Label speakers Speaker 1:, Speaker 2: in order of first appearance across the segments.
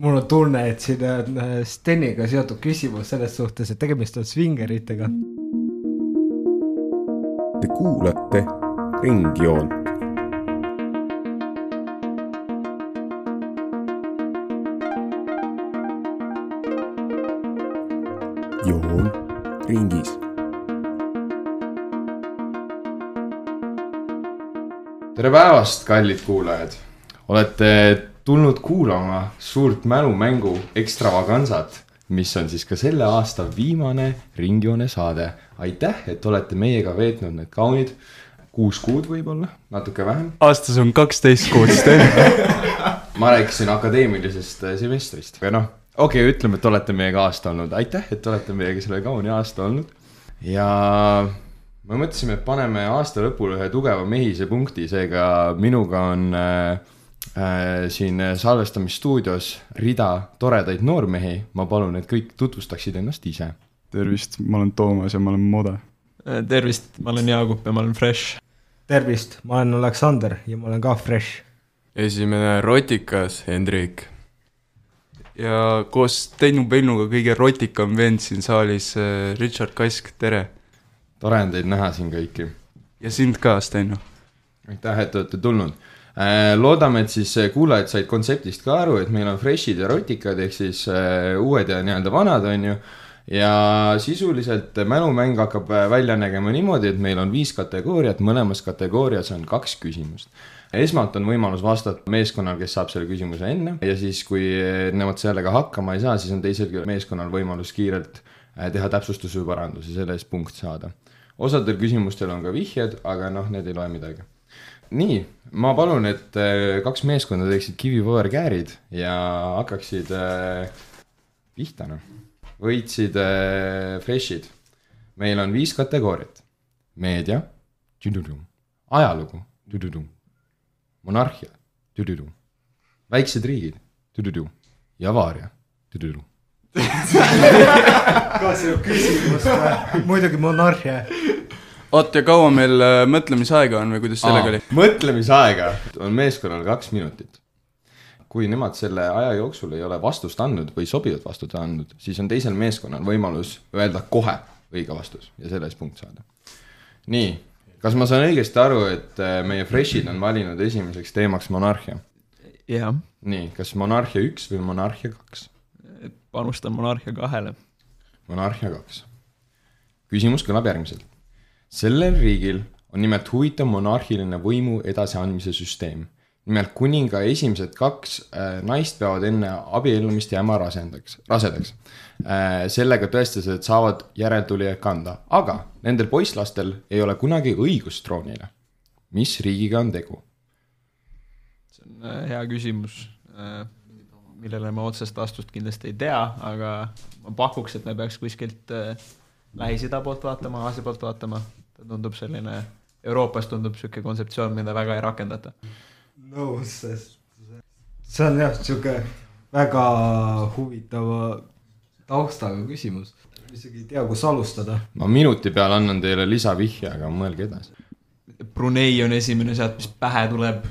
Speaker 1: mul on tunne, et siin on äh, Steniga seotud küsimus selles suhtes, et tegemist on svingeritega.
Speaker 2: Te kuulate Ringjoont. joon ringis.
Speaker 3: tere päevast, kallid kuulajad. olete tulnud kuulama suurt mälumängu ekstravagansat, mis on siis ka selle aasta viimane Ringjoone saade. aitäh, et olete meiega veetnud need kaunid kuus kuud võib-olla, natuke vähem.
Speaker 4: aastas on kaksteist kuud, Sten.
Speaker 3: ma rääkisin akadeemilisest äh, semestrist, aga noh, okei okay,, ütleme, et olete meiega aasta olnud, aitäh, et olete meiega selle kauni aasta olnud. ja me mõtlesime, et paneme aasta lõpul ühe tugeva mehise punkti, seega minuga on äh, siin salvestamisstuudios rida toredaid noormehi. ma palun, et kõik tutvustaksid ennast ise.
Speaker 4: tervist, ma olen Toomas ja ma olen Moda.
Speaker 5: tervist, ma olen Jaagup ja ma olen Fresh.
Speaker 1: tervist, ma olen Aleksander ja ma olen ka fresh.
Speaker 6: esimene rotikas, Hendrik.
Speaker 4: ja koos Teinu Pennuga kõige rotikam vend siin saalis, Richard Kask, tere.
Speaker 3: tore on teid näha siin kõiki.
Speaker 4: ja sind ka, Sten.
Speaker 3: aitäh, et olete tulnud. loodame, et siis äh, kuulajad said kontseptist ka aru, et meil on fresh'id ja rotikad ehk siis äh, uued ja nii-öelda vanad, on ju. ja sisuliselt mälumäng hakkab äh, välja nägema niimoodi, et meil on viis kategooriat, mõlemas kategoorias on kaks küsimust. esmalt on võimalus vastata meeskonnal, kes saab selle küsimuse enne ja siis, kui nemad sellega hakkama ei saa, siis on teisel meeskonnal võimalus kiirelt äh, teha täpsustusi või parandusi, selle eest punkt saada. osadel küsimustel on ka vihjed, aga noh, need ei loe midagi nii, ma palun, et äh, kaks meeskonda teeksid kivi-paber-käärid ja hakkaksid äh, pihta noh. võitsid äh, fresh'id. meil on viis kategooriat. meedia, ajalugu, monarhia, väiksed riigid, ja avaaria,
Speaker 1: ka see küsimus, muidugi monarhia.
Speaker 4: oot, ja kaua meil äh, mõtlemisaega on või kuidas sellega oli?
Speaker 3: mõtlemisaega on meeskonnal kaks minutit. kui nemad selle aja jooksul ei ole vastust andnud või sobivat vastust andnud, siis on teisel meeskonnal võimalus öelda kohe õige vastus ja selle eest punkt saada. nii, kas ma saan õigesti aru, et äh, meie fresh'id on valinud esimeseks teemaks monarhia?
Speaker 5: jah,
Speaker 3: nii, kas monarhia üks või monarhia kaks?
Speaker 5: panustan monarhia kahele.
Speaker 3: monarhia kaks. küsimus kõlab järgmiselt. Sellel riigil on nimelt huvitav monarhiline võimu edasiandmise süsteem. nimelt kuninga esimesed kaks äh, naist peavad enne abiellumist jääma rasendaks, rasedaks äh,. sellega tõestades, et saavad järeltulijaid kanda, aga nendel poisslastel ei ole kunagi õigust troonile. mis riigiga on tegu?
Speaker 5: see on äh, hea küsimus, millele ma otsest vastust kindlasti ei tea, aga ma pakuks, et me peaks kuskilt äh, Lähis-Ida poolt vaatama, Aasia poolt vaatama. Ta tundub selline, Euroopas tundub niisugune kontseptsioon, mida väga ei rakendata.
Speaker 1: nõus, sest see on jah, sihuke väga huvitava taustaga küsimus. isegi ei tea, kus alustada.
Speaker 3: ma minuti peale annan teile lisavihje, aga mõelge edasi.
Speaker 5: Brunei on esimene sealt, mis pähe tuleb,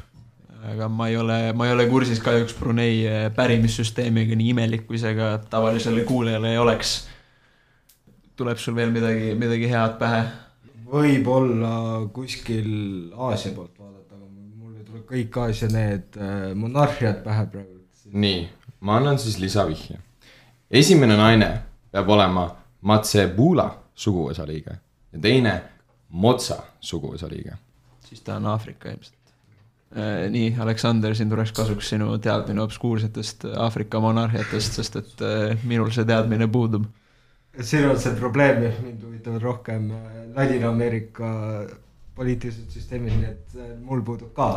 Speaker 5: aga ma ei ole, ma ei ole kursis kahjuks Brunei äh, pärimissüsteemiga, nii imelik kui see ka tavalisele kuulajale ei oleks. tuleb sul veel midagi, midagi head pähe?
Speaker 1: Võib-olla kuskil Aasia poolt vaadata, aga mul ei tule kõik Aasia need äh, monarhiad pähe praegu.
Speaker 3: nii, ma annan siis lisavihje. esimene naine peab olema Matsebula suguvõsa liige ja teine Motsa suguvõsa liige.
Speaker 5: siis ta on Aafrika ilmselt. nii, Aleksander, siin tuleks kasuks sinu teadmine obskuursetest Aafrika monarhiatest, sest et äh, minul see teadmine puudub.
Speaker 1: Siin on see probleem, et mind huvitavad rohkem äh, Ladina-Ameerika poliitilised süsteemid, nii et äh, mul puudub ka.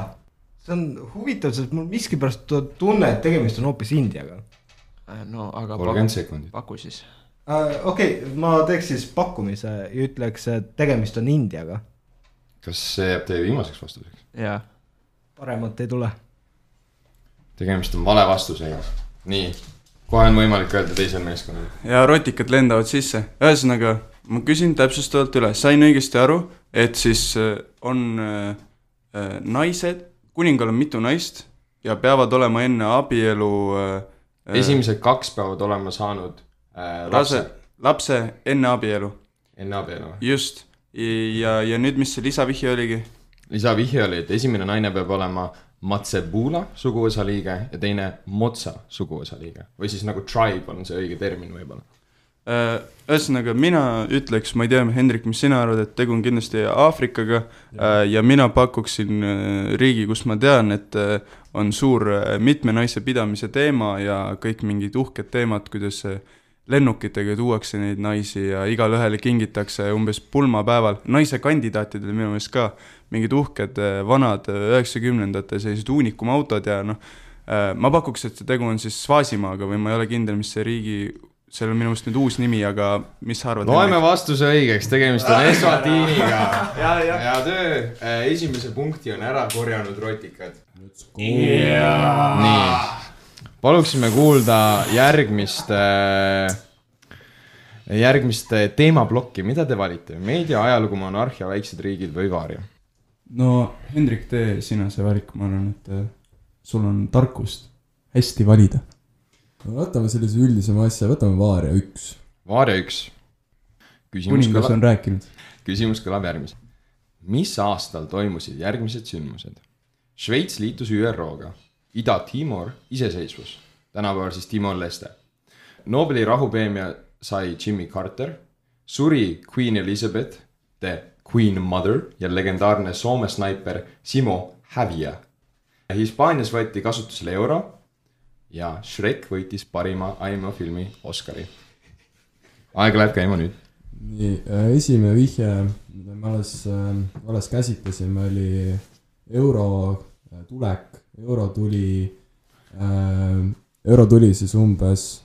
Speaker 1: see on huvitav, sest mul miskipärast tu- tunne, et tegemist on hoopis Indiaga
Speaker 5: Äh, no aga
Speaker 3: kolmkümmend
Speaker 5: paku,
Speaker 3: sekundit.
Speaker 5: paku siis.
Speaker 1: uh,. okei okay,, ma teeks siis pakkumise ja ütleks, et tegemist on Indiaga.
Speaker 3: kas see jääb teie viimaseks vastuseks?
Speaker 5: jaa,
Speaker 1: paremat ei tule.
Speaker 3: tegemist on vale vastusega. nii, kohe on võimalik öelda teisel meeskonnal.
Speaker 4: ja rotikad lendavad sisse, ühesõnaga ma küsin täpsustavalt üle, sain õigesti aru, et siis äh, on äh, äh, naised, kuningal on mitu naist ja peavad olema enne abielu äh,
Speaker 3: esimesed kaks peavad olema saanud äh, lapse,
Speaker 4: lapse enne abielu,
Speaker 3: enne abielu.
Speaker 4: just. ja, ja nüüd, mis see lisavihje oligi?
Speaker 3: lisavihje oli, et esimene naine peab olema Matsebula suguvõsa liige ja teine Motsa suguvõsa liige või siis nagu tribe on see õige termin võib-olla.
Speaker 4: Äh, ühesõnaga, mina ütleks, ma ei tea, Hendrik, mis sina arvad, et tegu on kindlasti Aafrikaga ja. ja mina pakuksin äh, riigi, kus ma tean, et äh, on suur äh, mitme naise pidamise teema ja kõik mingid uhked teemad, kuidas äh, lennukitega tuuakse neid naisi ja igale ühele kingitakse umbes pulmapäeval, naise kandidaatidele minu meelest ka mingid uhked äh, vanad äh, üheksakümnendate sellised uunikumautod ja noh, ma pakuks, et see tegu on siis Svasimaaga või ma ei ole kindel, mis see riigi, seal on minu meelest nüüd uus nimi, aga mis sa arvad?
Speaker 3: loeme vastuse õigeks, tegemist on Eswatiniga. hea töö, esimese punkti on ära korjanud rotikad. nii, paluksime kuulda järgmist, järgmist teemaplokki, mida te valite, meedia, ajalugu, monarhia, väiksed riigid või vaaria?
Speaker 7: no Hendrik, tee sina see valik, ma arvan, et äh, sul on tarkust hästi valida.
Speaker 8: no võtame sellise üldisema asja, võtame Vaaria üks.
Speaker 3: vaaria üks. küsimus
Speaker 7: kuningas on, rääkinud.
Speaker 3: küsimus kõlab järgmiselt. mis aastal toimusid järgmised sündmused? Šveits liitus ÜRO-ga, Ida-Timor iseseisvus, tänapäeval siis Timor-Leste. Nobeli rahupreemia sai Jimmy Carter, suri Queen Elizabeth, the Queen Mother ja legendaarne Soome snaiper Simo Hävija. Hispaanias võeti kasutusele euro ja Shrek võitis parima animafilmi Oscari. aeg läheb käima nüüd.
Speaker 8: nii, esimene vihje, mida me alles, alles käsitlesime, oli euro äh, tulek, euro tuli, euro tuli siis umbes,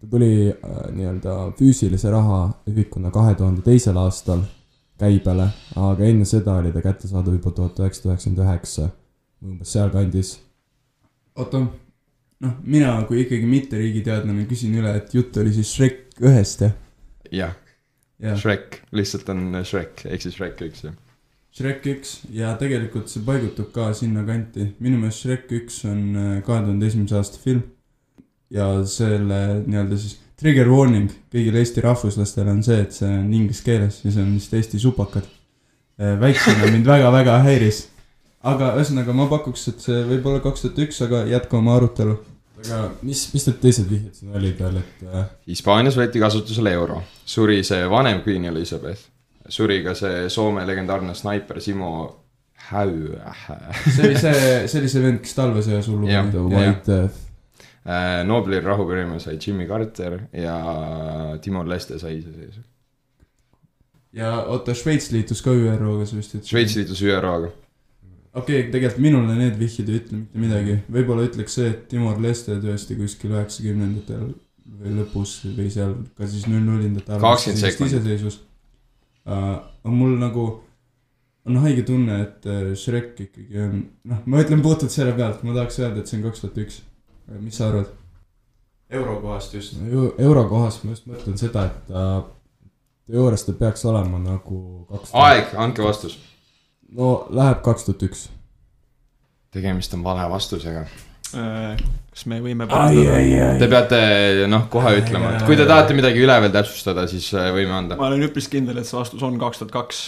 Speaker 8: ta tuli äh, nii-öelda füüsilise raha ühikuna kahe tuhande teisel aastal käibele, aga enne seda oli ta kättesaadav juba tuhat üheksasada üheksakümmend üheksa, umbes sealkandis.
Speaker 7: oota, noh, mina kui ikkagi mitte riigiteadlane küsin üle, et jutt oli siis Shrek ühest, jah?
Speaker 3: jah,
Speaker 7: jah,
Speaker 3: Shrek, lihtsalt on Shrek ehk siis Shrek üks jah.
Speaker 7: Shrek üks ja tegelikult see paigutub ka sinnakanti, minu meelest Shrek üks on äh, kahe tuhande esimese aasta film. ja selle nii-öelda siis trigger warning kõigile Eesti rahvuslastele on see, et see on inglise keeles ja see on vist Eesti supakad. väiksena mind väga-väga häiris. aga ühesõnaga ma pakuks, et see võib olla kaks tuhat üks, aga jätkame arutelu.
Speaker 8: aga mis, mis need teised vihjed siin olid veel, et äh,
Speaker 3: Hispaanias võeti kasutusele euro, suri see vanem Queen Elizabeth, suri ka see Soome legendaarne snaiper Simo Häu,
Speaker 7: see oli see, see oli see vend, kes talvesõjas hullu
Speaker 8: White Death.
Speaker 3: Äh, Nobeli rahupreemia sai Jimmy Carter ja Timor Leste sai iseseisvus.
Speaker 7: ja oota, Šveits liitus ka ÜRO-ga, sa vist ütlesid?
Speaker 3: Šveits liitus ÜRO-ga.
Speaker 7: okei okay,, tegelikult minule need vihjed ei ütle mitte midagi, võib-olla ütleks see, et Timor Leste tõesti kuskil üheksakümnendatel või lõpus või seal ka siis null-nullindate
Speaker 3: 20 sekundit.
Speaker 7: iseseisvus. Aga mul nagu on haige tunne, et äh, Shrek ikkagi on, noh, ma ütlen puhtalt selle pealt, ma tahaks öelda, et see on kaks tuhat üks. mis sa arvad? euro kohast just.
Speaker 8: euro kohas ma just mõtlen seda, et ta teoorias ta peaks olema nagu kaks.
Speaker 3: aeg, andke vastus.
Speaker 8: no läheb kaks tuhat üks.
Speaker 3: tegemist on vale vastusega.
Speaker 5: Kas me võime parandada?
Speaker 3: Te peate noh, kohe ütlema, et kui te tahate midagi üle veel täpsustada, siis äh, võime anda.
Speaker 5: ma olen üpris kindel, et see vastus on kaks tuhat kaks.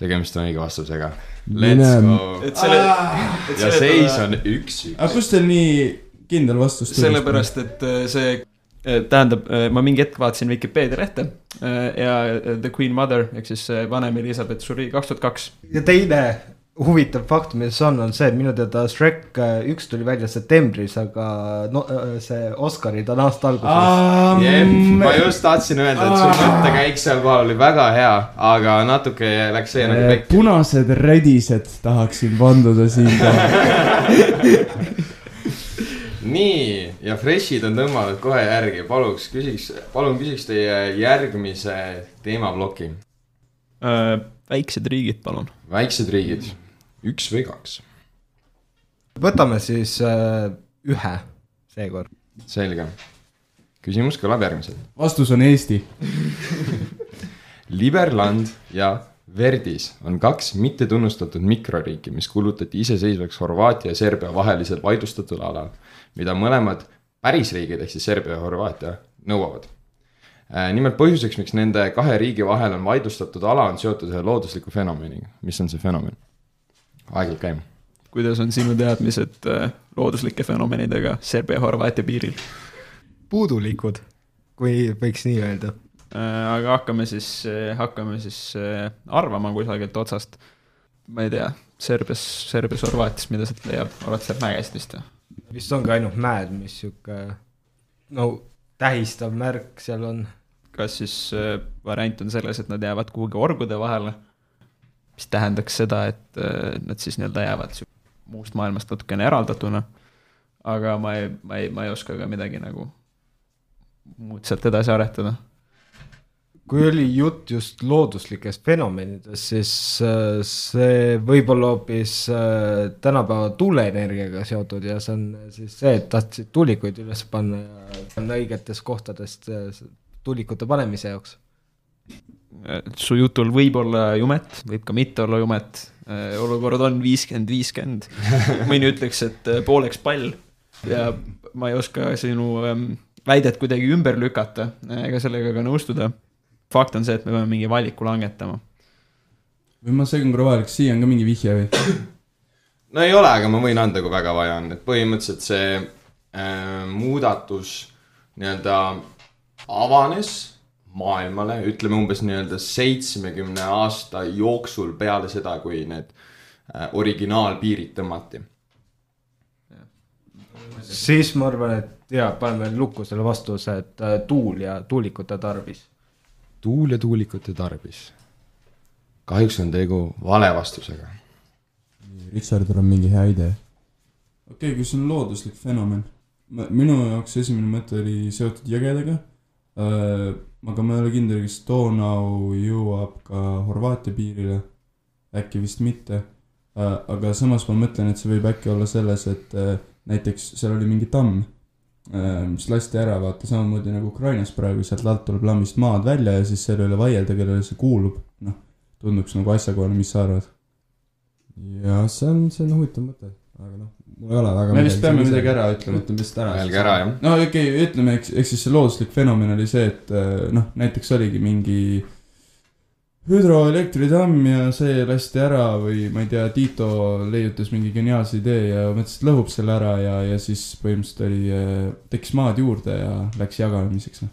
Speaker 3: tegemist on õige vastusega. Let's go.
Speaker 5: et selle, et
Speaker 3: ja seis on üks,
Speaker 7: aga kust teil nii kindel vastus tuli?
Speaker 5: sellepärast, et äh, see äh, tähendab, ma mingi hetk vaatasin Vikipeedia lehte ja The Queen Mother ehk siis vanem Elizabeth suri kaks tuhat kaks.
Speaker 1: ja teine huvitav fakt, mis on, on see, et minu teada Shrek äh, üks tuli välja septembris, aga no äh, see Oscarid on aasta alguses.
Speaker 3: Jep, ma just tahtsin öelda, et su mõttekäik seal kohal oli väga hea, aga natuke läks see nagu pekki.
Speaker 7: punased rädised tahaksin vanduda siinkohal.
Speaker 3: nii, ja Freshid on tõmmanud kohe järgi, paluks küsiks, palun küsiks teie järgmise teemaploki.
Speaker 5: Äh, väiksed riigid, palun.
Speaker 3: väiksed riigid, üks või kaks,
Speaker 1: võtame siis äh, ühe seekord.
Speaker 3: selge. küsimus kõlab järgmiselt.
Speaker 7: vastus on Eesti.
Speaker 3: Liberland ja Verdis on kaks mittetunnustatud mikroriiki, mis kuulutati iseseisvaks Horvaatia ja Serbia vahelisel vaidlustatud alal, mida mõlemad päris riigid ehk siis Serbia ja Horvaatia nõuavad. nimelt põhjuseks, miks nende kahe riigi vahel on vaidlustatud ala, on seotud ühe loodusliku fenomeniga. mis on see fenomen? Aeg läheb käima.
Speaker 5: kuidas on sinu teadmised äh, looduslike fenomenidega Serbia ja Horvaatia piiril?
Speaker 1: puudulikud, kui võiks nii öelda.
Speaker 5: Äh, aga hakkame siis, hakkame siis äh, arvama kusagilt otsast. ma ei tea, Serbias, Serbias, Horvaatias, mida sealt leiab, oled sealt mägest vist või?
Speaker 1: vist ongi ainult mäed, mis sihuke no tähistav märk seal on.
Speaker 5: kas siis äh, variant on selles, et nad jäävad kuhugi orgude vahele, mis tähendaks seda, et nad siis nii-öelda jäävad muust maailmast natukene eraldatuna. aga ma ei, ma ei, ma ei oska ka midagi nagu muud sealt edasi aretada.
Speaker 1: kui oli jutt just looduslikest fenomenidest, siis äh, see võib olla hoopis äh, tänapäeva tuuleenergiaga seotud ja see on siis see, et tahtsid tuulikuid üles panna ja panna õigetest kohtadest äh, tuulikute panemise jaoks.
Speaker 5: Su jutul võib olla jumet, võib ka mitte olla jumet. olukord on viiskümmend, viiskümmend. mõni ütleks, et äh, pooleks pall ja ma ei oska sinu ähm, väidet kuidagi ümber lükata ega sellega ka nõustuda. fakt on see, et me peame mingi valiku langetama.
Speaker 7: või ma segan korra vahele, kas siia on ka mingi vihje või?
Speaker 3: no ei ole, aga ma võin anda, kui väga vaja on, et põhimõtteliselt see äh, muudatus nii-öelda avanes maailmale, ütleme umbes nii-öelda seitsmekümne aasta jooksul peale seda, kui need äh, originaalpiirid tõmmati.
Speaker 1: siis ma arvan, et jaa, paneme lukku selle vastuse, et äh, tuul ja tuulikute tarvis.
Speaker 3: tuul ja tuulikute tarbis. kahjuks on tegu vale vastusega.
Speaker 8: Richardil on mingi hea idee.
Speaker 7: okei okay,, kui see on looduslik fenomen, minu jaoks esimene mõte oli seotud jõgedega. Aga ma ei ole kindel, kas Donau jõuab ka Horvaatia piirile. äkki vist mitte. aga samas ma mõtlen, et see võib äkki olla selles, et äh, näiteks seal oli mingi tamm, mis lasti ära, vaata samamoodi nagu Ukrainas praegu, sealt alt tuleb lambist maad välja ja siis selle üle vaielda, kellele see kuulub. noh, tunduks nagu asjakohane, mis sa arvad?
Speaker 8: ja see on, see on huvitav mõte, aga noh, mul ei ole väga
Speaker 7: me vist peame midagi ära ütlema.
Speaker 8: ütleme vist ära.
Speaker 3: Öelge ära, jah.
Speaker 7: no okei okay,, ütleme, eks, eks siis see looduslik fenomen oli see, et äh, noh, näiteks oligi mingi hüdroelektritamm ja see lasti ära või ma ei tea, Tiito leiutas mingi geniaalse idee ja mõtles, et lõhub selle ära ja, ja siis põhimõtteliselt oli, tekkis maad juurde ja läks jagamiseks, noh.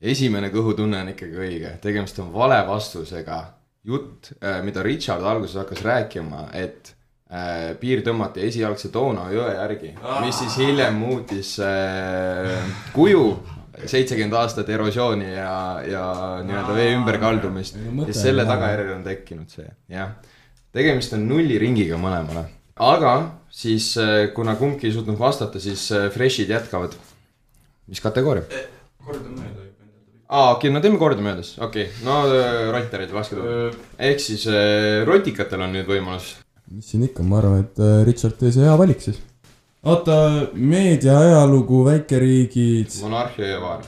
Speaker 3: esimene kõhutunne on ikkagi õige, tegemist on vale vastusega. jutt, mida Richard alguses hakkas rääkima, et äh, piir tõmmati esialgse Donau jõe järgi, mis siis hiljem muutis äh, kuju, seitsekümmend aastat erosiooni ja, ja nii-öelda vee ümberkaldumist
Speaker 8: Ega mõte
Speaker 3: ja selle tagajärjel on tekkinud see, jah. tegemist on nulliringiga mõlemale, aga siis äh, kuna kumbki ei suutnud vastata, siis äh, Freshid jätkavad. mis kategooria? aa, okei okay,, no teeme kordamöödas, okei okay., no rotterid, laske tulla. ehk siis äh, rotikatel on nüüd võimalus.
Speaker 8: Mis siin ikka, ma arvan, et äh, Richard tees hea valik siis.
Speaker 7: oota, meedia, ajalugu, väikeriigid
Speaker 3: monarhia ja vaar.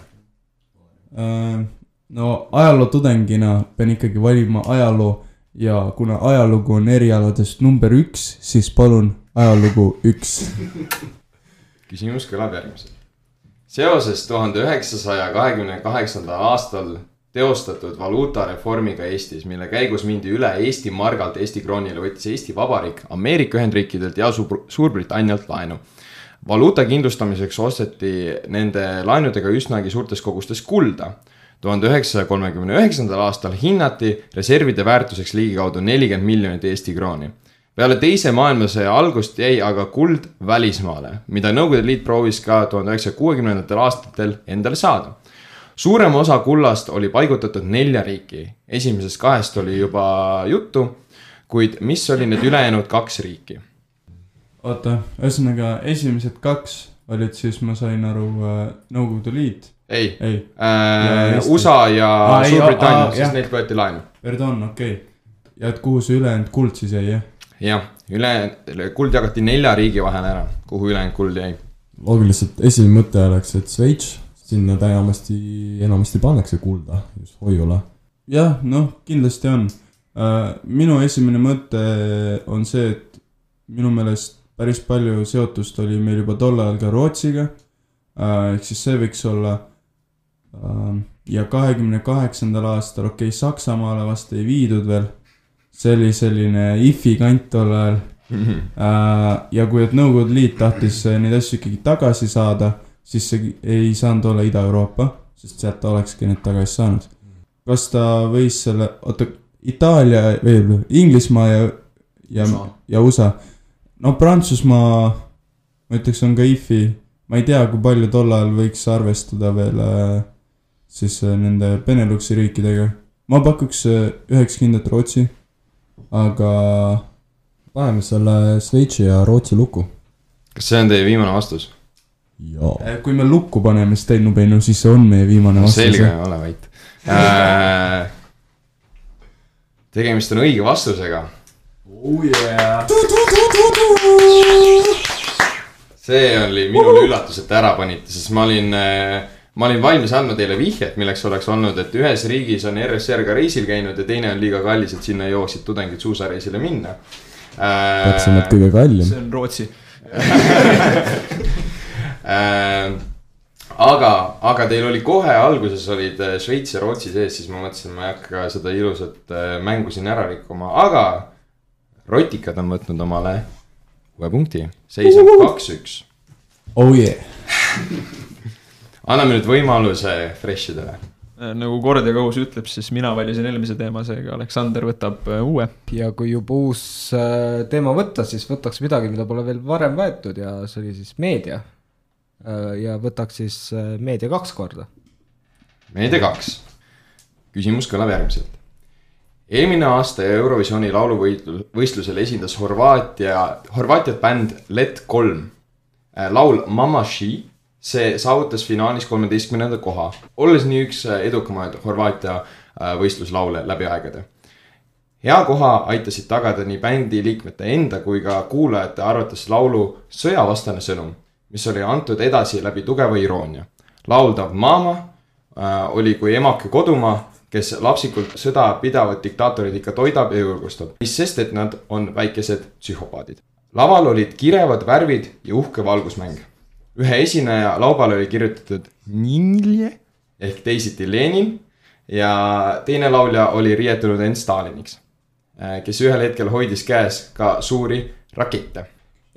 Speaker 7: äh,. no ajalootudengina pean ikkagi valima ajaloo ja kuna ajalugu on erialadest number üks, siis palun ajalugu üks.
Speaker 3: küsimus kõlab järgmiselt. seoses tuhande üheksasaja kahekümne kaheksandal aastal teostatud valuutareformiga Eestis, mille käigus mindi üle Eesti margalt Eesti kroonile, võttis Eesti Vabariik Ameerika Ühendriikidelt ja Suur- Suurbritannialt laenu. valuuta kindlustamiseks osteti nende laenudega üsnagi suurtes kogustes kulda. tuhande üheksasaja kolmekümne üheksandal aastal hinnati reservide väärtuseks ligikaudu nelikümmend miljonit Eesti krooni peale teise maailmasõja algust jäi aga kuld välismaale, mida Nõukogude Liit proovis ka tuhande üheksasaja kuuekümnendatel aastatel endale saada. Suurem osa kullast oli paigutatud nelja riiki, esimesest kahest oli juba juttu, kuid mis oli need ülejäänud kaks riiki?
Speaker 7: oota, ühesõnaga esimesed kaks olid siis, ma sain aru, Nõukogude Liit,
Speaker 3: ei
Speaker 7: ei,
Speaker 3: äh. USA ja ah, Suurbritannia sest neilt võeti laenu.
Speaker 7: pardon, okei okay.. ja et kuhu see ülejäänud kuld siis jäi, jah?
Speaker 3: jah, üle, kuld jagati nelja riigi vahel ära, kuhu ülejäänud kuld jäi.
Speaker 8: loogiliselt esimene mõte oleks, et Šveits, sinna ta enamasti, enamasti pannakse kulda just hoiule.
Speaker 7: jah, noh, kindlasti on. minu esimene mõte on see, et minu meelest päris palju seotust oli meil juba tol ajal ka Rootsiga. äh,, ehk siis see võiks olla äh, ja kahekümne kaheksandal aastal, okei okay,, Saksamaale vast ei viidud veel, see oli selline IFI kant tol ajal äh, ja kui, et Nõukogude Liit tahtis äh, neid asju ikkagi tagasi saada, siis see ei saanud olla Ida-Euroopa, sest sealt ta olekski need tagasi saanud. kas ta võis selle, oota, Itaalia, või Inglismaa ja, ja, ja USA. no Prantsusmaa, ma ütleks, on ka IFI, ma ei tea, kui palju tol ajal võiks arvestada veel äh, siis äh, nende Beneluxi riikidega. ma pakuks äh, üheksakümnendat Rootsi, aga
Speaker 8: paneme selle Šveitsi ja Rootsi lukku.
Speaker 3: kas see on teie viimane vastus?
Speaker 8: jaa.
Speaker 7: äh, kui me lukku paneme Sten Pennu, siis see on meie viimane vastus.
Speaker 3: selge, ole vait äh,. tegemist on õige vastusega.
Speaker 7: oh yeah.
Speaker 3: see oli minule üllatus, et te ära panite, sest ma olin, ma olin valmis andma teile vihjet, milleks oleks olnud, et ühes riigis on RSR ka reisil käinud ja teine on liiga kallis, et sinna jooksid tudengid suusareisile minna äh,.
Speaker 8: täpsemalt kõige kallim.
Speaker 5: see on Rootsi.
Speaker 3: äh, aga, aga teil oli kohe alguses olid äh, Šveits ja Rootsi sees, siis ma mõtlesin, ma ei hakka seda ilusat äh, mängu siin ära rikkuma, aga rotikad on võtnud omale uue punkti, seis on kaks-üks.
Speaker 7: oh yeah.
Speaker 3: anname nüüd võimaluse fresh idele.
Speaker 5: nagu kord ja kohus ütleb, siis mina valisin eelmise teema, seega Aleksander võtab äh, uue.
Speaker 1: ja kui juba uus äh, teema võtta, siis võtaks midagi, mida pole veel varem võetud ja see oli siis meedia. Ja võtaks siis äh, meedia kaks korda.
Speaker 3: meedia kaks. küsimus kõlab järgmiselt. eelmine aasta Eurovisiooni lauluvõistlusel esindas Horvaatia, Horvaatiat bänd Let kolm. laul Mama She, see saavutas finaalis kolmeteistkümnenda koha, olles nii üks edukamaid Horvaatia äh, võistluslaule läbi aegade hea koha aitasid tagada nii bändi liikmete enda kui ka kuulajate arvates laulu sõjavastane sõnum, mis oli antud edasi läbi tugeva iroonia. lauldav Mama äh, oli kui emake kodumaa, kes lapsikult sõda pidavat diktaatorid ikka toidab ja julgustab, mis sest, et nad on väikesed psühhopaadid. laval olid kirevad värvid ja uhke valgusmäng. ühe esineja laubale oli kirjutatud Ninje ehk teisiti Lenin ja teine laulja oli riietunud end Staliniks kes ühel hetkel hoidis käes ka suuri rakette.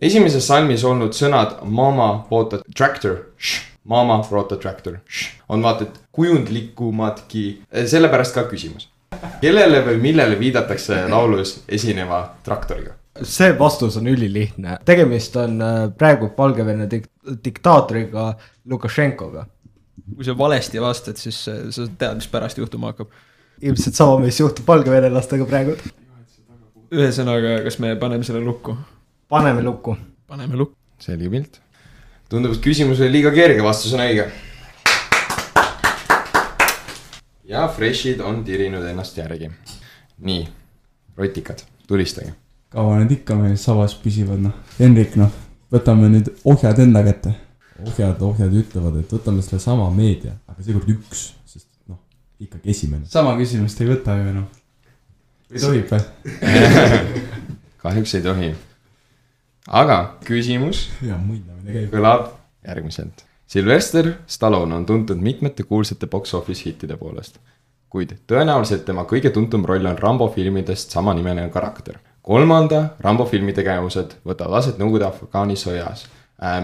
Speaker 3: Esimeses salmis olnud sõnad mama bought a tractor, mama brought a tractor, on vaata et kujundlikumadki, sellepärast ka küsimus. kellele või millele viidatakse laulus esineva traktoriga?
Speaker 1: see vastus on ülilihtne, tegemist on äh, praegu Valgevene dik-, diktaatoriga Lukašenkoga.
Speaker 5: kui sa valesti vastad, siis äh, sa tead, mis pärast juhtuma hakkab.
Speaker 1: ilmselt sama, mis juhtub valgevenelastega praegu.
Speaker 5: ühesõnaga, kas me paneme selle lukku?
Speaker 1: Paneme lukku.
Speaker 5: paneme lukku.
Speaker 3: selge pilt. tundub, et küsimus oli liiga kerge, vastus on õige. ja Freshid on tirinud ennast järgi. nii, rotikad, tulistage.
Speaker 7: kaua need ikka meil sabas püsivad, noh. Henrik, noh, võtame nüüd ohjad enda kätte.
Speaker 8: ohjad, ohjad ütlevad, et võtame sellesama meedia, aga seekord üks, sest noh, ikkagi esimene.
Speaker 7: sama küsimust ei võta ju noh. või tohib või?
Speaker 3: kahjuks ei tohi. Aga küsimus kõlab järgmiselt. Sylvester Stallone on tuntud mitmete kuulsate box office hittide poolest, kuid tõenäoliselt tema kõige tuntum roll on Rambo filmidest samanimeline karakter. kolmanda Rambo filmi tegevused võtavad aset Nõukogude Afgaani sõjas,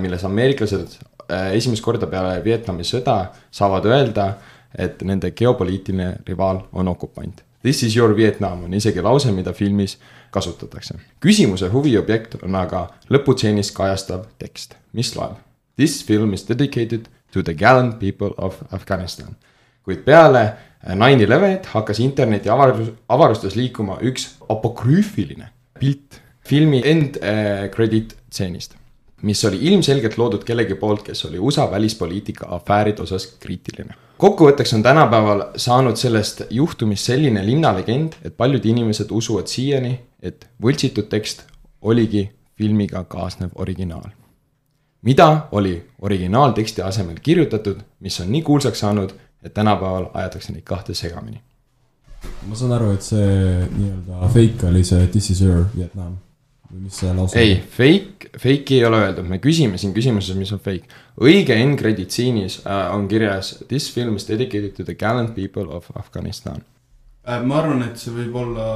Speaker 3: milles ameeriklased äh, esimest korda peale Vietnami sõda saavad öelda, et nende geopoliitiline rivaal on okupant. This is your Vietnam on isegi lause, mida filmis kasutatakse. küsimuse huviobjekt on aga lõputseenis kajastav tekst, mis loeb. This film is dedicated to the gallant people of Afghanistan. kuid peale nine elevenit hakkas interneti avarus, avarustes liikuma üks apokrüüfiline pilt filmi end äh, credit stseenist, mis oli ilmselgelt loodud kellegi poolt, kes oli USA välispoliitika afääride osas kriitiline. Kokkuvõtteks on tänapäeval saanud sellest juhtumist selline linnalegend, et paljud inimesed usuvad siiani, et võltsitud tekst oligi filmiga kaasnev originaal. mida oli originaalteksti asemel kirjutatud, mis on nii kuulsaks saanud, et tänapäeval aetakse neid kahte segamini.
Speaker 8: ma saan aru, et see nii-öelda fake oli see This is your Vietnam. Või mis see lause
Speaker 3: ei, fake, fake'i ei ole öeldud, me küsime siin küsimuses, mis on fake. õige end credit scene'is äh, on kirjas This film is dedicated to the gallant people of Afganistan.
Speaker 7: Äh, ma arvan, et see võib olla,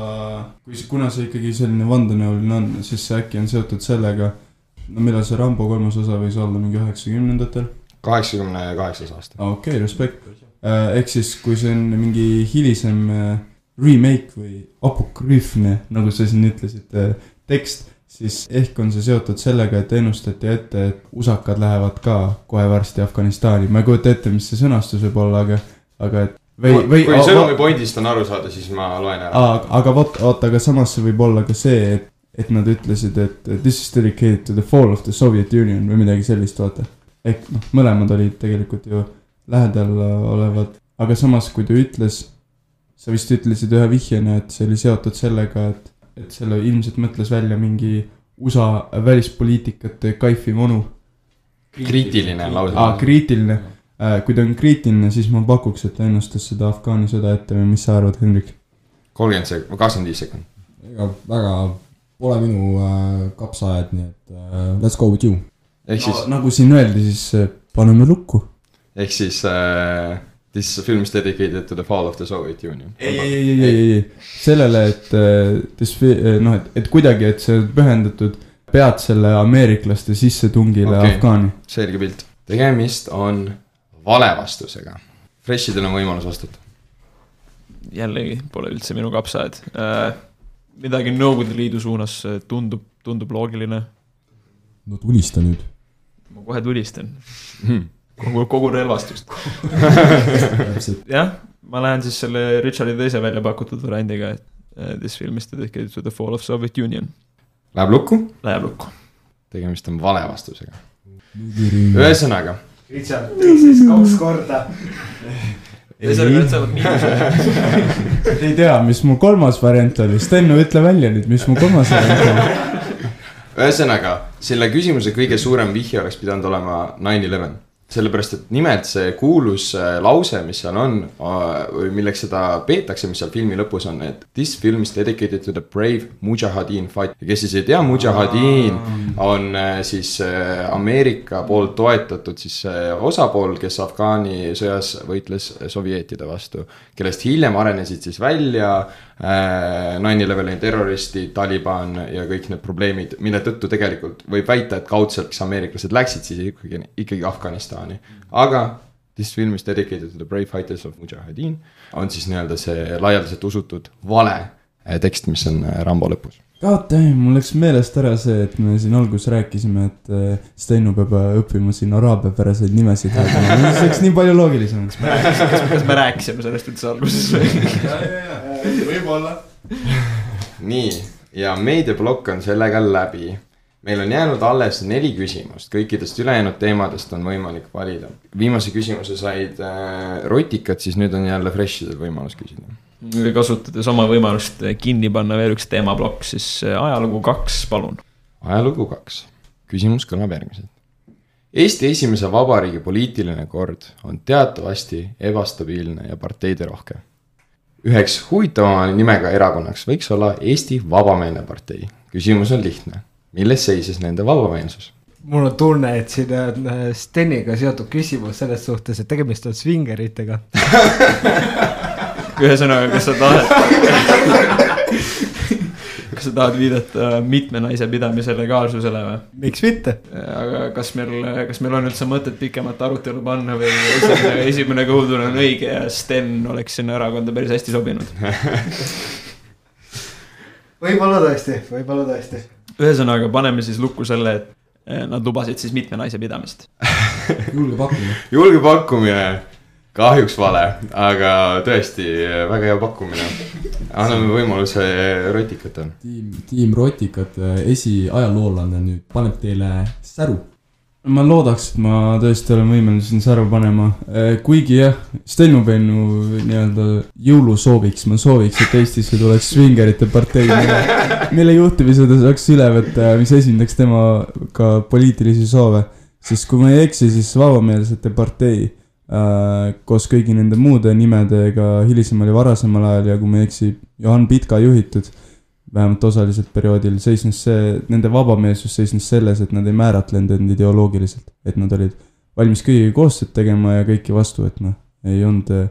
Speaker 7: kui see, kuna see ikkagi selline vandenõuline on, siis see äkki on seotud sellega, no millal see Rambo kolmas osa võis olla, mingi üheksakümnendatel?
Speaker 3: kaheksakümne kaheksas aasta.
Speaker 7: okei okay,, respekt. ehk siis, kui see on mingi hilisem äh, remake või apokrüüfne, nagu sa siin ütlesid, tekst, siis ehk on see seotud sellega, et ennustati ette, et usakad lähevad ka kohe varsti Afganistani, ma ei kujuta ette, mis see sõnastus võib olla, aga, aga et või, või
Speaker 3: kui sõnumi pointist on aru saada, siis ma loen ära.
Speaker 7: Aga vot, oota, aga samas see võib olla ka see, et, et nad ütlesid, et this is dedicated to the fall of the Soviet Union või midagi sellist, vaata. ehk noh, mõlemad olid tegelikult ju lähedal olevad, aga samas, kui ta ütles, sa vist ütlesid ühe vihjena, et see oli seotud sellega, et, et selle ilmselt mõtles välja mingi USA välispoliitikate kaifim onu.
Speaker 3: kriitiline lause
Speaker 7: aa, kriitiline. kui ta on kriitiline, siis ma pakuks, et ta ennustas seda Afgaani sõda ette või mis sa arvad, Hendrik?
Speaker 3: kolmkümmend sek-, kakskümmend viis sekundit.
Speaker 8: ega väga pole minu äh, kapsaaed, nii et äh, let's go with you.
Speaker 3: ehk siis
Speaker 7: no,, nagu siin öeldi, siis äh, paneme lukku.
Speaker 3: ehk siis äh, This film is dedicated to the fall of the Soviet Union.
Speaker 7: ei, ei, ei, ei, ei, ei, sellele, et äh, disfi- äh, noh, et, et kuidagi, et see on pühendatud peatsele ameeriklaste sissetungile okay. Afgaani.
Speaker 3: selge pilt. tegemist on vale vastusega. Freshidel on võimalus vastata.
Speaker 5: jällegi pole üldse minu kapsaaed äh,. midagi Nõukogude Liidu suunas tundub, tundub loogiline.
Speaker 8: no tulista nüüd.
Speaker 5: ma kohe tulistan, kogu, kogu relvastust. jah, ma lähen siis selle Richardi teise välja pakutud variandiga, et äh, this film is dedicated to the fall of Soviet Union.
Speaker 3: Läheb lukku,
Speaker 5: Läheb lukku.
Speaker 3: tegemist on vale vastusega.
Speaker 8: ühe.
Speaker 3: ühesõnaga,
Speaker 1: Richard teises kaks korda.
Speaker 5: ühesõnaga, need saavad miinuse.
Speaker 7: ei tea, mis mu kolmas variant oli, Stenno, ütle välja nüüd, mis mu kolmas variant oli.
Speaker 3: ühesõnaga selle küsimuse kõige suurem vihje oleks pidanud olema nine eleven. sellepärast, et nimelt see kuulus äh, lause, mis seal on äh, või milleks seda peetakse, mis seal filmi lõpus on, et this film is dedicated to the brave mujahideen fight. kes siis ei tea, mujahideen on äh, siis Ameerika poolt toetatud siis osapool, kes Afgaani sõjas võitles sovjeetide vastu, kellest hiljem arenesid siis välja äh, nine eleveni terroristid, Taliban ja kõik need probleemid, mille tõttu tegelikult võib väita, et kaudselt, kes ameeriklased läksid siis ikkagi, ikkagi Afganistani. aga This film is dedicated to the brave fighters of Mujahideen on siis nii-öelda see laialdaselt usutud vale äh, tekst, mis on äh, Rambo lõpus.
Speaker 7: God damn, mul läks meelest ära see, et me siin alguses rääkisime, et äh, Stenno peab äh, õppima siin araabiapäraseid nimesid hääldama, see läks nii palju loogilisemaks.
Speaker 5: kas me rääkisime sellest üldse alguses või?
Speaker 7: võib-olla.
Speaker 3: nii, ja meediaplokk on sellega läbi. meil on jäänud alles neli küsimust, kõikidest ülejäänud teemadest on võimalik valida. viimase küsimuse said äh, rotikad, siis nüüd on jälle freshidel võimalus küsida.
Speaker 5: kasutades oma võimalust kinni panna veel üks teemaplokk, siis äh, ajalugu kaks, palun.
Speaker 3: ajalugu kaks, küsimus kõlab järgmiselt. Eesti esimese vabariigi poliitiline kord on teatavasti ebastabiilne ja parteiderohke. Üheks huvitavama nimega erakonnaks võiks olla Eesti Vabameelne partei. küsimus on lihtne, milles seisis nende vabameelsus?
Speaker 1: mul on tunne, et siin on äh, Steniga seotud küsimus selles suhtes, et tegemist on svingeritega.
Speaker 5: ühesõnaga, kas sa tahad, kas sa tahad viidata mitme naise pidamise legaalsusele või?
Speaker 1: miks mitte?
Speaker 5: aga kas meil, kas meil on üldse mõtet pikemat arutelu panna või esimene, esimene kõhutunne on õige ja Sten oleks sinna erakonda päris hästi sobinud?
Speaker 1: võib-olla tõesti, võib-olla tõesti.
Speaker 5: ühesõnaga, paneme siis lukku selle, et eh, nad lubasid siis mitme naise pidamist.
Speaker 8: julge pakkumine.
Speaker 3: julge pakkumine, kahjuks vale, aga tõesti väga hea pakkumine. anname võimaluse rotikatele.
Speaker 8: tiim, tiim Rotikat, esiajaloolane nüüd paneb teile säru.
Speaker 7: ma loodaks, et ma tõesti olen võimeline siin säru panema, kuigi jah, Stenno-Pennu nii-öelda jõulusooviks ma sooviks, et Eestisse tuleks svingerite partei, mille, juhtimise ta saaks üle võtta ja mis esindaks tema ka poliitilisi soove. sest kui ma ei eksi, siis Vabameelsete partei koos kõigi nende muude nimedega hilisem oli varasemal ajal ja kui ma ei eksi, Johan Pitka juhitud, vähemalt osaliselt perioodil seisnes see, nende vabameelsus seisnes selles, et nad ei määratlenud end ideoloogiliselt, et nad olid valmis kõigiga koostööd tegema ja kõiki vastu võtma. ei olnud äh,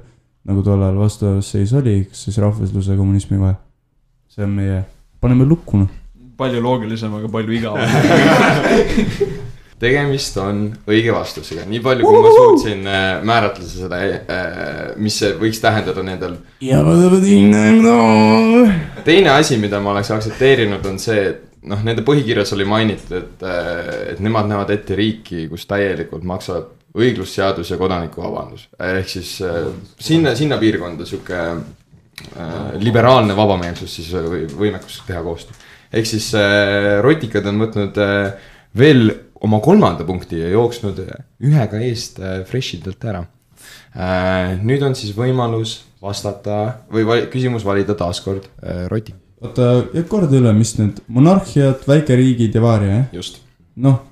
Speaker 7: nagu tol ajal vastuseis oli, kas siis rahvusluse ja kommunismi vahel. see on meie, paneme lukku noh.
Speaker 5: palju loogilisem, aga palju igavam.
Speaker 3: tegemist on õige vastusega, nii palju kui ma suutsin äh, määratleda seda, mis see võiks tähendada nendel. teine asi, mida ma oleks aktsepteerinud, on see, et noh, nende põhikirjas oli mainitud, et, et nemad näevad ette riiki, kus täielikult maksab õiglusseadus ja kodanikuvabandus. ehk siis äh, sinna, sinna piirkonda sihuke äh, liberaalne vabameelsus siis või võimekus teha koostööd. ehk siis äh, rotikad on võtnud äh, veel oma kolmanda punkti ja jooksnud ühega eest äh, Freshidelt ära äh,. nüüd on siis võimalus vastata või vali, küsimus valida taaskord äh, rotik,
Speaker 7: oota, korda üle, mis need monarhiad, väikeriigid ja vaaria, jah?
Speaker 3: just.
Speaker 7: noh,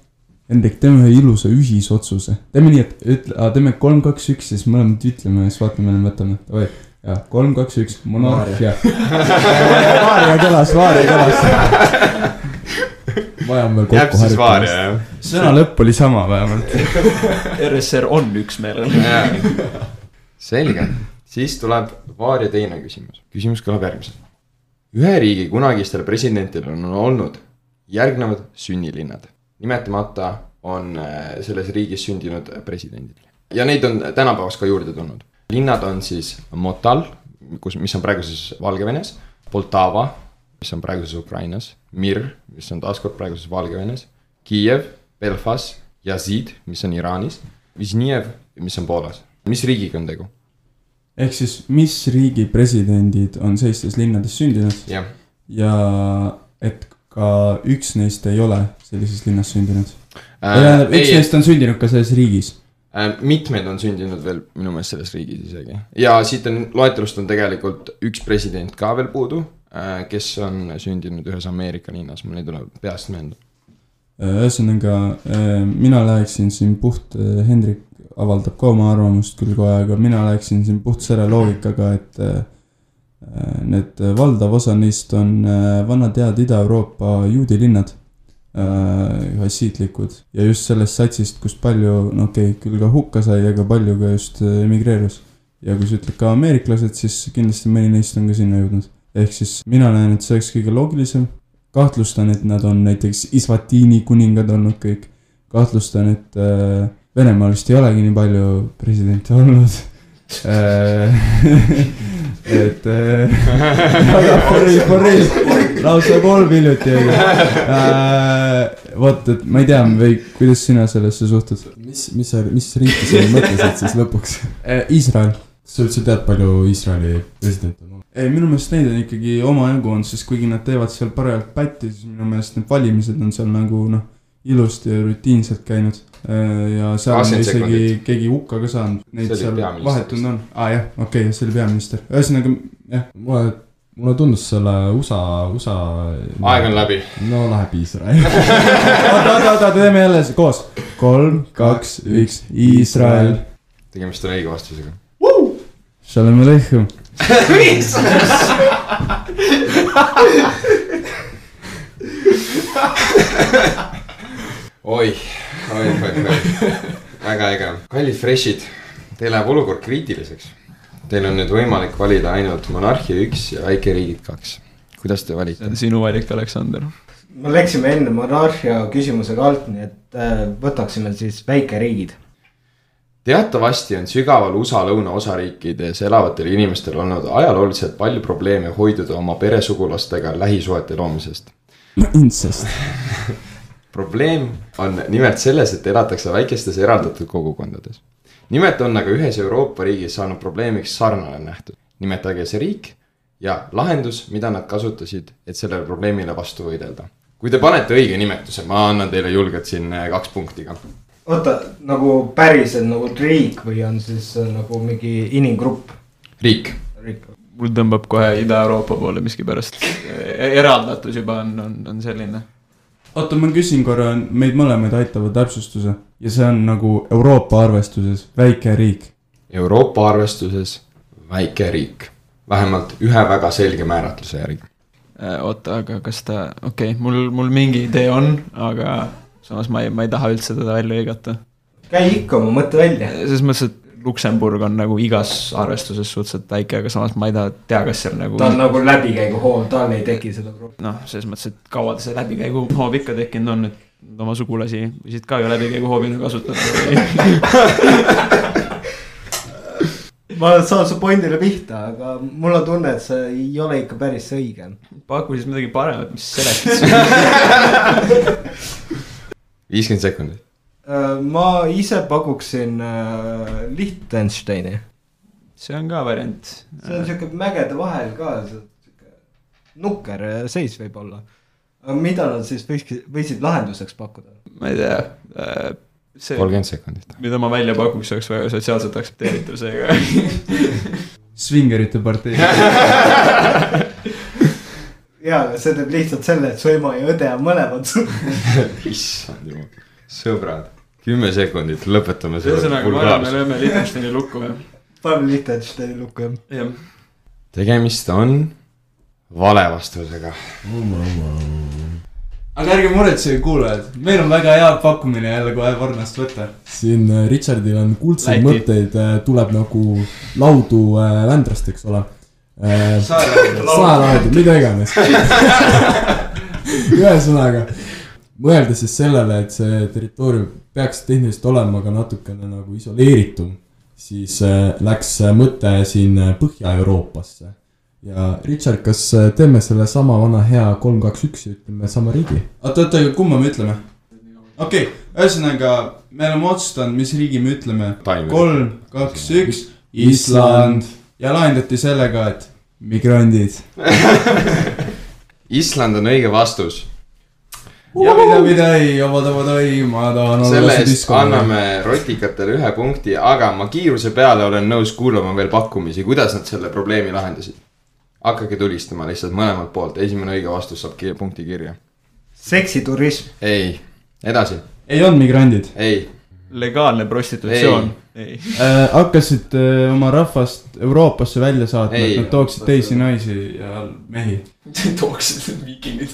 Speaker 7: Hendrik, teeme ühe ilusa ühisotsuse. teeme nii, et ütle, teeme kolm, kaks, üks, siis mõlemad ütleme ja siis vaatame, võtame. Davai, ja kolm, kaks, üks, monarhia. vaaria kõlas, vaaria kõlas. vajame veel kokku harjutamist. sõna lõpp oli sama vähemalt.
Speaker 5: RSR on üksmeelel.
Speaker 3: Selge, siis tuleb Vaaria teine küsimus. küsimus kõlab järgmiselt. ühe riigi kunagistel presidentidel on olnud järgnevad sünnilinnad. nimetamata on äh, selles riigis sündinud presidendid. ja neid on tänapäevaks ka juurde tulnud. linnad on siis Motal, kus, mis on praeguses Valgevenes, Poltava, mis on praeguses Ukrainas, Mir, mis on taaskord praeguses Valgevenes, Kiiev, Belfast, Yazid, mis on Iraanis, Vizniev, mis on Poolas. mis riigiga on tegu?
Speaker 7: ehk siis, mis riigi presidendid on sellistes linnades sündinud
Speaker 3: jah,
Speaker 7: ja et ka üks neist ei ole sellises linnas sündinud.
Speaker 3: äh,
Speaker 7: üks
Speaker 3: ei,
Speaker 7: neist on sündinud ka selles riigis.
Speaker 3: äh, mitmed on sündinud veel minu meelest selles riigis isegi ja siit on loetelust on tegelikult üks president ka veel puudu, kes on sündinud ühes Ameerika linnas, mul ei tule peast meelde.
Speaker 7: ühesõnaga, mina läheksin siin puht, Hendrik avaldab ka oma arvamust küll kohe, aga mina läheksin siin puht selle loogikaga, et äh, need valdav osa neist on äh, vanad head Ida-Euroopa juudi linnad, hassiitlikud ja just sellest satsist, kus palju, no okei okay,, küll ka hukka sai, aga palju ka just äh, emigreerus. ja kui sa ütled ka ameeriklased, siis kindlasti mõni neist on ka sinna jõudnud. Ehk siis mina näen, et see oleks kõige loogilisem kahtlustan, et nad on näiteks Isvatiini kuningad olnud kõik. kahtlustan, et äh, Venemaal vist ei olegi nii palju presidente olnud äh. et äh,, Boris, Boris, lausa kolm hiljuti oli äh,. vot, et ma ei tea, või kuidas sina sellesse suhtud
Speaker 8: mis, mis sa, mis riiki sa mõtlesid siis lõpuks?
Speaker 7: äh,? Iisrael
Speaker 8: sa üldse tead, palju Iisraeli president on olnud?
Speaker 7: ei, minu meelest neid on ikkagi omajagu on, sest kuigi nad teevad seal parajalt pätti, siis minu meelest need valimised on seal nagu noh, ilusti ja rutiinselt käinud. ja seal on
Speaker 3: 20
Speaker 7: isegi keegi hukka ka saanud, neid seal vahetunud on. aa jah, okei okay,, see oli peaminister, ühesõnaga jah,
Speaker 8: mulle, mulle tundus selle USA, USA.
Speaker 3: aeg on läbi.
Speaker 8: no läheb Iisrael.
Speaker 7: oota, oota, oota, teeme jälle koos. kolm, kaks, üks, Iisrael.
Speaker 3: tegemist on õige vastusega.
Speaker 7: Shalom aleichem.
Speaker 3: oi, oi, oi, oi, väga äge. kallid fresh'id, teil läheb olukord kriitiliseks. Teil on nüüd võimalik valida ainult monarhia üks ja väikeriigid kaks. kuidas te
Speaker 5: see
Speaker 3: valite?
Speaker 5: on sinu valik, Aleksander.
Speaker 1: me läksime enne monarhia küsimusega alt, nii et äh, võtaksime siis väikeriigid.
Speaker 3: Teatavasti on sügaval USA lõunaosariikides elavatel inimestel olnud ajalooliselt palju probleeme hoiduda oma peresugulastega lähisuhete loomisest.
Speaker 7: Incest.
Speaker 3: probleem on nimelt selles, et elatakse väikestes eraldatud kogukondades. nimelt on aga ühes Euroopa riigis saanud probleemiks sarnane nähtus. nimetage see riik ja lahendus, mida nad kasutasid, et sellele probleemile vastu võidelda. kui te panete õige nimetuse, ma annan teile julgelt siin äh, kaks punkti ka.
Speaker 1: oota, nagu päriselt nagu riik või on siis äh, nagu mingi inimgrupp?
Speaker 3: riik,
Speaker 1: riik,
Speaker 5: mul tõmbab kohe Ida-Euroopa poole miskipärast. eraldatus juba on, on, on selline.
Speaker 7: oota, ma küsin korra, meid mõlemaid aitava täpsustuse ja see on nagu Euroopa arvestuses väike riik.
Speaker 3: Euroopa arvestuses väike riik, vähemalt ühe väga selge määratluse järgi.
Speaker 5: oota, aga kas ta, okei okay,, mul, mul mingi idee on, aga samas ma ei, ma ei taha üldse teda välja hõigata.
Speaker 1: käi ikka oma mõtte välja.
Speaker 5: selles mõttes, et Luksemburg on nagu igas arvestuses suhteliselt väike, aga samas ma ei taha, tea, kas seal nagu
Speaker 1: ta on nagu läbikäiguhoov, tal ei teki seda probleemi.
Speaker 5: noh, selles mõttes, et kaua ta see läbikäiguhoov ikka tekkinud on, et oma sugulasi võisid ka ju läbikäiguhoovina kasutada.
Speaker 1: ma saan su pointile pihta, aga mul on tunne, et see ei ole ikka päris õige.
Speaker 5: paku siis midagi paremat, mis seletaks.
Speaker 3: viiskümmend sekundit.
Speaker 1: Äh, ma ise pakuksin äh, Liechtensteini.
Speaker 5: see on ka variant.
Speaker 1: see on siuke mägede vahel ka, siuke nukker äh, seis võib-olla. aga mida nad siis võiksid, võisid lahenduseks pakkuda?
Speaker 5: ma ei tea, see,
Speaker 3: kolmkümmend sekundit.
Speaker 5: mida ma välja pakuks, oleks väga sotsiaalselt aktsepteeritav, seega
Speaker 7: Svingerite partei.
Speaker 1: jaa, aga see teeb lihtsalt selle, et su ema ja õde on mõlemad.
Speaker 3: issand jumal, sõbrad, kümme sekundit, lõpetame selle
Speaker 5: ühesõnaga, ma arvan, me lööme Liechtensteini lukku, jah.
Speaker 1: paneme Liechtensteini lukku jah.
Speaker 5: jah,
Speaker 3: tegemist on vale vastusega.
Speaker 7: aga ärge muretsege, kuulajad, meil on väga hea pakkumine jälle kohe Varnast võtta.
Speaker 8: siin äh, Richardil on kuldseid
Speaker 5: Läti.
Speaker 8: mõtteid, tuleb nagu laudu äh, Vändrast, eks ole äh,. Saelaadu, mida iganes. ühesõnaga, mõelda siis sellele, et see territoorium peaks tehniliselt olema ka natukene nagu isoleeritum, siis äh, läks mõte siin äh, Põhja-Euroopasse. ja Richard, kas teeme sellesama vana hea kolm, kaks, üks ja ütleme sama riigi?
Speaker 7: oota, oota, kumma me ütleme? okei okay,, ühesõnaga, me oleme otsustanud, mis riigi me ütleme. Kolm, kaks, üks, Island. Ja lahendati sellega, et migrandid.
Speaker 3: Island on õige vastus.
Speaker 7: ja mida, mida ei, vabadabadai, ma tahan
Speaker 3: selle eest. anname rotikatele ühe punkti, aga ma kiiruse peale olen nõus kuulama veel pakkumisi, kuidas nad selle probleemi lahendasid. hakake tulistama lihtsalt mõlemalt poolt, esimene õige vastus saab punkti kirja.
Speaker 1: seksiturism.
Speaker 3: ei, edasi,
Speaker 7: ei olnud migrandid
Speaker 3: ei,
Speaker 5: legaalne prostitutsioon. ei.
Speaker 7: äh,. hakkasid äh, oma rahvast Euroopasse välja saatma, et nad tooksid teisi naisi ja mehi.
Speaker 5: tooksid viikingid.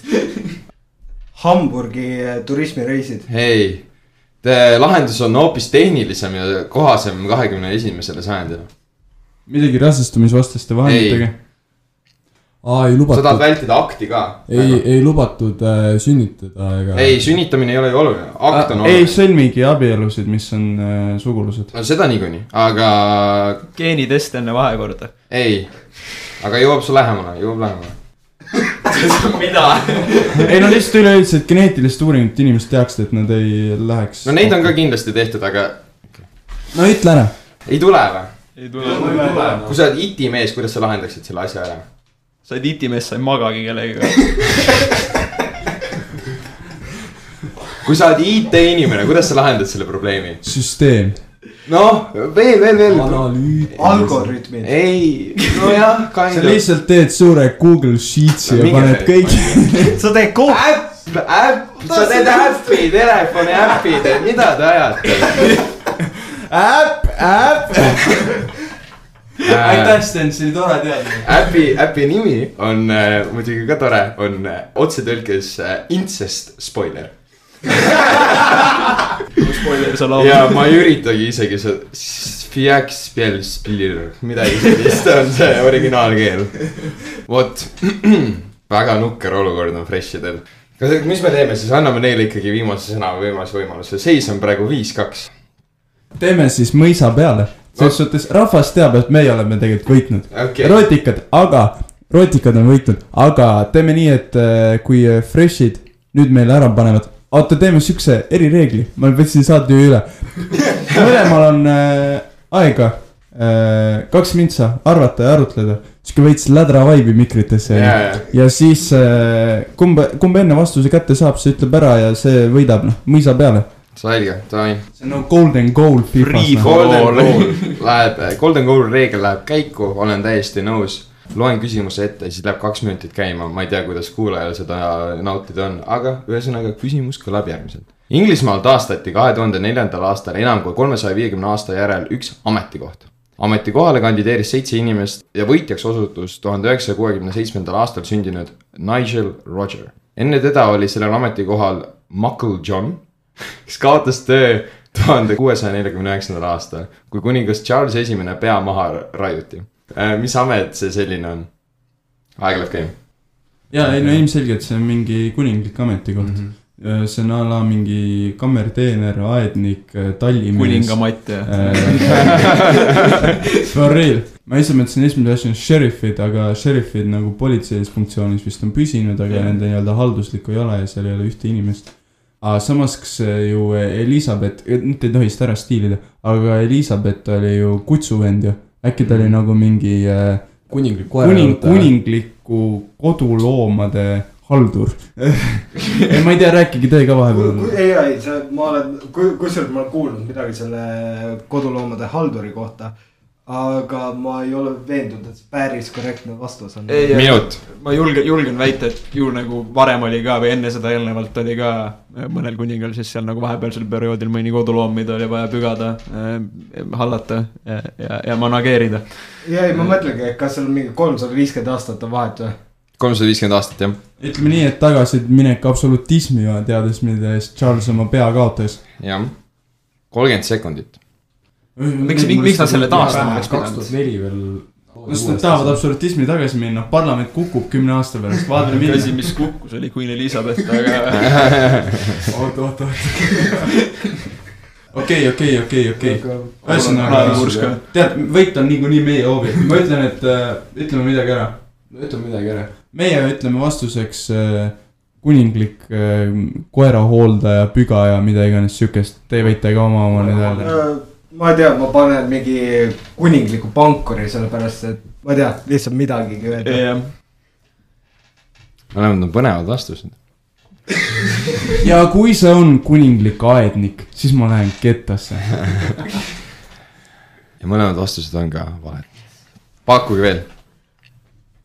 Speaker 1: Hamburgi äh, turismireisid.
Speaker 3: ei. lahendus on hoopis tehnilisem ja kohasem kahekümne esimesele sajandile.
Speaker 7: midagi rasestumisvastaste vahenditega.
Speaker 8: aa, ei
Speaker 3: sa tahad
Speaker 8: lubatud,
Speaker 3: vältida akti ka?
Speaker 8: ei, ei lubatud äh, sünnitada ega.
Speaker 3: ei, sünnitamine ei ole ju oluline, akt on
Speaker 7: Äh, ei
Speaker 3: oluline.
Speaker 7: sõlmigi abielusid, mis on äh, sugulused.
Speaker 3: no seda niikuinii, aga
Speaker 5: geenitest enne vahekorda.
Speaker 3: ei, aga jõuab su lähemale, jõuab lähemale.
Speaker 5: mida?
Speaker 7: ei no lihtsalt üleüldiselt geneetilist uuringut inimesed teaksid, et nad ei läheks.
Speaker 3: no neid on ka kindlasti tehtud, aga
Speaker 7: no ütle ära.
Speaker 3: ei tule või?
Speaker 5: ei tule.
Speaker 3: kui sa oled iti-mees, kuidas sa lahendaksid selle asja ära?
Speaker 5: Sa oled itimees, sa ei magagi kellegagi.
Speaker 3: kui sa oled IT-inimene, kuidas sa lahendad selle probleemi?
Speaker 7: süsteem.
Speaker 3: noh, veel, veel, veel.
Speaker 8: analüüt.
Speaker 1: algoritmid.
Speaker 3: ei, nojah,
Speaker 7: sa
Speaker 3: kind of.
Speaker 7: lihtsalt teed suure Google Sheets'i ja
Speaker 3: Minge
Speaker 7: paned kõik.
Speaker 1: sa teed kogu,
Speaker 3: äpp, äpp, sa teed äppi, telefoni äppi, teed, mida te ajate?
Speaker 7: äpp, äpp. aitäh, Sten, see oli tore teada.
Speaker 3: äpi, äpi nimi on äh, muidugi ka tore, on äh, otsetõlkes äh, incest spoiler.
Speaker 5: spoiler, sa laulad.
Speaker 3: ja ma ei üritagi isegi seda, midagi sellist on see originaalkeel. vot, väga nukker olukord on Fresh idel. kas, mis me teeme siis, anname neile ikkagi viimase sõna või viimase võimaluse, seis on praegu viis-kaks.
Speaker 7: teeme siis mõisa peale. Selles suhtes rahvas teab, et meie oleme tegelikult võitnud
Speaker 3: okei,
Speaker 7: rotikad, aga, rotikad on võitnud, aga teeme nii, et äh, kui äh, fresh'id nüüd meile ära panevad, oota, teeme siukse erireegli, ma võtsin saate ju üle. mõlemal on äh, aega äh, kaks mintsa arvata ja arutleda, sihuke veits lädra vibe'i mikritesse
Speaker 3: ja, ja,
Speaker 7: ja siis äh, kumb, kumb enne vastuse kätte saab, see ütleb ära ja see võidab, noh, mõisa peale.
Speaker 3: selge, davai.
Speaker 7: see on nagu golden goal
Speaker 5: Free
Speaker 7: Fifas.
Speaker 5: for-
Speaker 3: Golden Goal läheb, Golden Goal reegel läheb käiku, olen täiesti nõus. loen küsimuse ette, siis läheb kaks minutit käima, ma ei tea, kuidas kuulajal seda nautida on, aga ühesõnaga küsimus kõlab järgmiselt. Inglismaal taastati kahe tuhande neljandal aastal enam kui kolmesaja viiekümne aasta järel üks ametikoht. ametikohale kandideeris seitse inimest ja võitjaks osutus tuhande üheksasaja kuuekümne seitsmendal aastal sündinud Nigel Roger. enne teda oli sellel ametikohal Muckle John, kes kaotas töö tuhande kuuesaja neljakümne üheksandal aastal, kui kuningas Charles Esimene pea maha raiuti. mis amet see selline on? aeg läheb käima.
Speaker 7: ja ei no ilmselgelt see on mingi kuninglik ametikoht mm. -hmm see on a la mingi kammerteener, aednik, tallimees.
Speaker 5: kuningamatt ja
Speaker 7: For real, ma ise mõtlesin esimese asjana šerifid, aga šerifid nagu politseilises funktsioonis vist on püsinud, aga
Speaker 5: Jah.
Speaker 7: nende nii-öelda halduslikku ei ole ja seal ei ole ühte inimest. Aga samas, kas ju Elizabeth, nüüd ei tohi seda ära stiilida, aga Elizabeth oli ju kutsuvend ju, äkki ta oli nagu mingi äh,
Speaker 8: kuninglik
Speaker 7: kuning, kuningliku koduloomade haldur. ei, ma ei tea, rääkige teie ka vahepeal.
Speaker 1: ei, ei, see, ma olen, kusjuures ma olen kuulnud midagi selle koduloomade halduri kohta. Aga ma ei ole veendunud, et see päris korrektne vastus on.
Speaker 5: Ei,
Speaker 3: minut.
Speaker 5: ma julgen, julgen väita, et ju nagu varem oli ka või enne seda eelnevalt oli ka mõnel kuningal siis seal nagu vahepealsel perioodil mõni koduloom, mida oli vaja pügada äh,, hallata ja, ja, ja manageerida.
Speaker 1: ja ei, ma mõtlengi, et kas seal mingi kolmsada viiskümmend aastat on vahet või?
Speaker 3: kolmsada viiskümmend aastat jah,
Speaker 7: ütleme nii, et tagasiminek absolutismi, teades, mille eest Charles oma pea kaotas.
Speaker 3: jah. kolmkümmend sekundit.
Speaker 5: miks, miks nad selle taastama oleks
Speaker 8: kaks tuhat
Speaker 5: pidanud?
Speaker 8: neli veel.
Speaker 7: sest nad tahavad absolutismi tagasi minna, parlament kukub kümne aasta pärast, vaatame
Speaker 5: üks asi, mis kukkus, oli Queen Elizabeth, aga
Speaker 7: oot, oot, oot. okei, okei, okei, okei. ühesõnaga tead, võit on niikuinii meie hoovi, ma ütlen, et äh, ütleme midagi ära.
Speaker 8: ütle midagi ära.
Speaker 7: meie ütleme vastuseks äh, kuninglik äh, koerahooldaja, pügaja, mida iganes siukest, te võite ka oma oma nüüd öelda.
Speaker 1: Ma ei tea, ma panen mingi kuningliku pankuri, sellepärast et ma ei tea, lihtsalt midagigi öelda.
Speaker 5: jah,
Speaker 3: mõlemad on põnevad vastused.
Speaker 7: ja kui see on kuninglik aednik, siis ma lähen kettasse.
Speaker 3: ja mõlemad vastused on ka valed. pakkuge veel.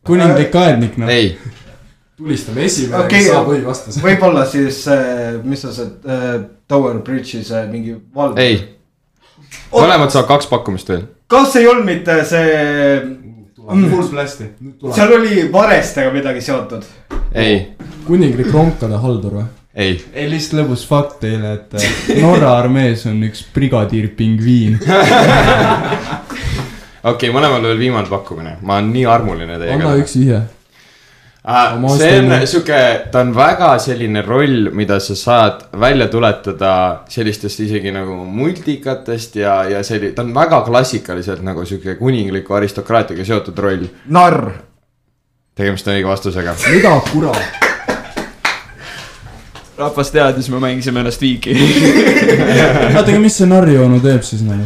Speaker 7: kuninglik aednik, noh.
Speaker 3: ei,
Speaker 8: tulistame esimene
Speaker 1: Okei,
Speaker 8: okay,, kes saab
Speaker 1: aga-
Speaker 8: õige vastuse.
Speaker 1: võib-olla siis, mis sa see äh, Tower Bridge'i see mingi vald.
Speaker 3: ei. Mõlemad saavad kaks pakkumist veel.
Speaker 1: kas ei olnud mitte see,
Speaker 7: full blast'i.
Speaker 1: seal oli varestega midagi seotud?
Speaker 3: ei,
Speaker 8: kuninglik ronkade haldur või?
Speaker 3: ei,
Speaker 7: ei, lihtsalt lõbus fakt teile, et äh, Norra armees on üks brigadiir pingviin.
Speaker 3: okei okay,, mõlemal veel viimane pakkumine, ma olen nii armuline teiega
Speaker 8: anna. üks vihje. Ma
Speaker 3: see on sihuke, ta on väga selline roll, mida sa saad välja tuletada sellistest isegi nagu multikatest ja, ja selline, ta on väga klassikaliselt nagu sihuke kuningliku aristokraatiaga seotud roll.
Speaker 1: narr.
Speaker 3: tegemist on õige vastusega.
Speaker 8: mida kurat?
Speaker 5: rahvas teadis, me mängisime ennast viiki.
Speaker 7: oota, aga mis see narrijoonu teeb siis nagu?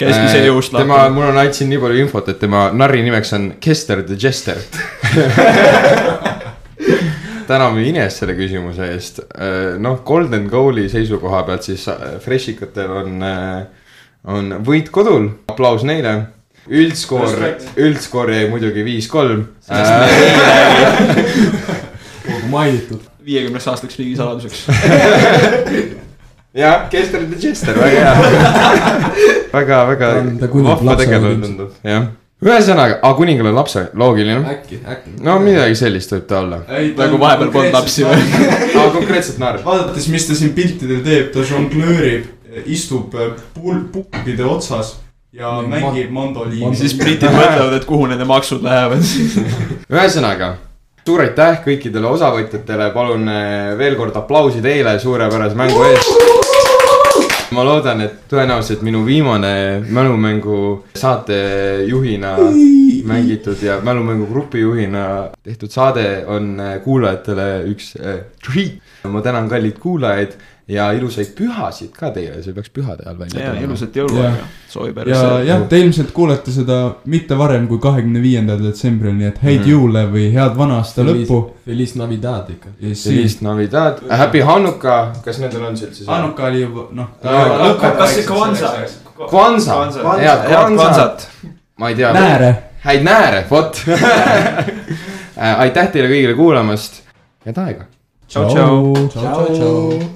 Speaker 5: Käiski see jõust
Speaker 3: Äh, tema,
Speaker 5: lahti.
Speaker 3: mul on andsin nii palju infot, et tema narri nimeks on Kester the Jester. täname Ines selle küsimuse eest. noh, Golden Goal'i seisukoha pealt siis äh, Freshikatel on, on võit kodul, aplaus neile. üldskoor, üldskoor jäi muidugi viis-kolm.
Speaker 8: mainitud.
Speaker 5: viiekümneks aastaks riigisaladuseks.
Speaker 3: jah, Kester the Jester, väga hea. väga, väga vahva tegelane tundub, jah. ühesõnaga, aa kuningal on lapse, loogiline.
Speaker 8: äkki, äkki.
Speaker 3: no midagi sellist võib ta olla.
Speaker 5: nagu vahepeal polnud lapsi või?
Speaker 3: aa, konkreetselt narr.
Speaker 7: vaadates, mis ta siin piltidel teeb, ta žonglöörib, istub äh, pul-, pukkide otsas ja
Speaker 8: Mingi
Speaker 7: mängib
Speaker 8: man-
Speaker 7: mandoliini.
Speaker 5: siis britid mõtlevad, et kuhu nende maksud lähevad.
Speaker 3: ühesõnaga, suur aitäh kõikidele osavõtjatele, palun eh, veel kord aplausi teile suurepärase mängu eest. Ma loodan, et tõenäoliselt minu viimane mälumängu saatejuhina mängitud ja mälumängu grupijuhina tehtud saade on kuulajatele üks eh, treat. ma tänan kalleid kuulajaid ja ilusaid pühasid ka teile, see peaks pühade ajal välja
Speaker 5: ja
Speaker 3: tulema.
Speaker 5: ilusat jõuluaega soovib
Speaker 7: ja jah, te ilmselt kuulete seda mitte varem kui kahekümne viiendal detsembril, nii et häid
Speaker 3: Mhm.
Speaker 7: jõule või head vana aasta lõppu.
Speaker 8: Feliz Navidad ikka.
Speaker 3: Feliz Navidad, Happy Hanukkah, kas nendel on see üldse?
Speaker 7: Hanuka oli juba noh.
Speaker 5: kas see Kwanza?
Speaker 3: Kwanza, head Kwanzat, ma ei tea.
Speaker 7: nääre.
Speaker 3: häid nääre, vot. aitäh teile kõigile kuulamast, head aega.
Speaker 5: tšau, tšau.
Speaker 8: tšau, tšau.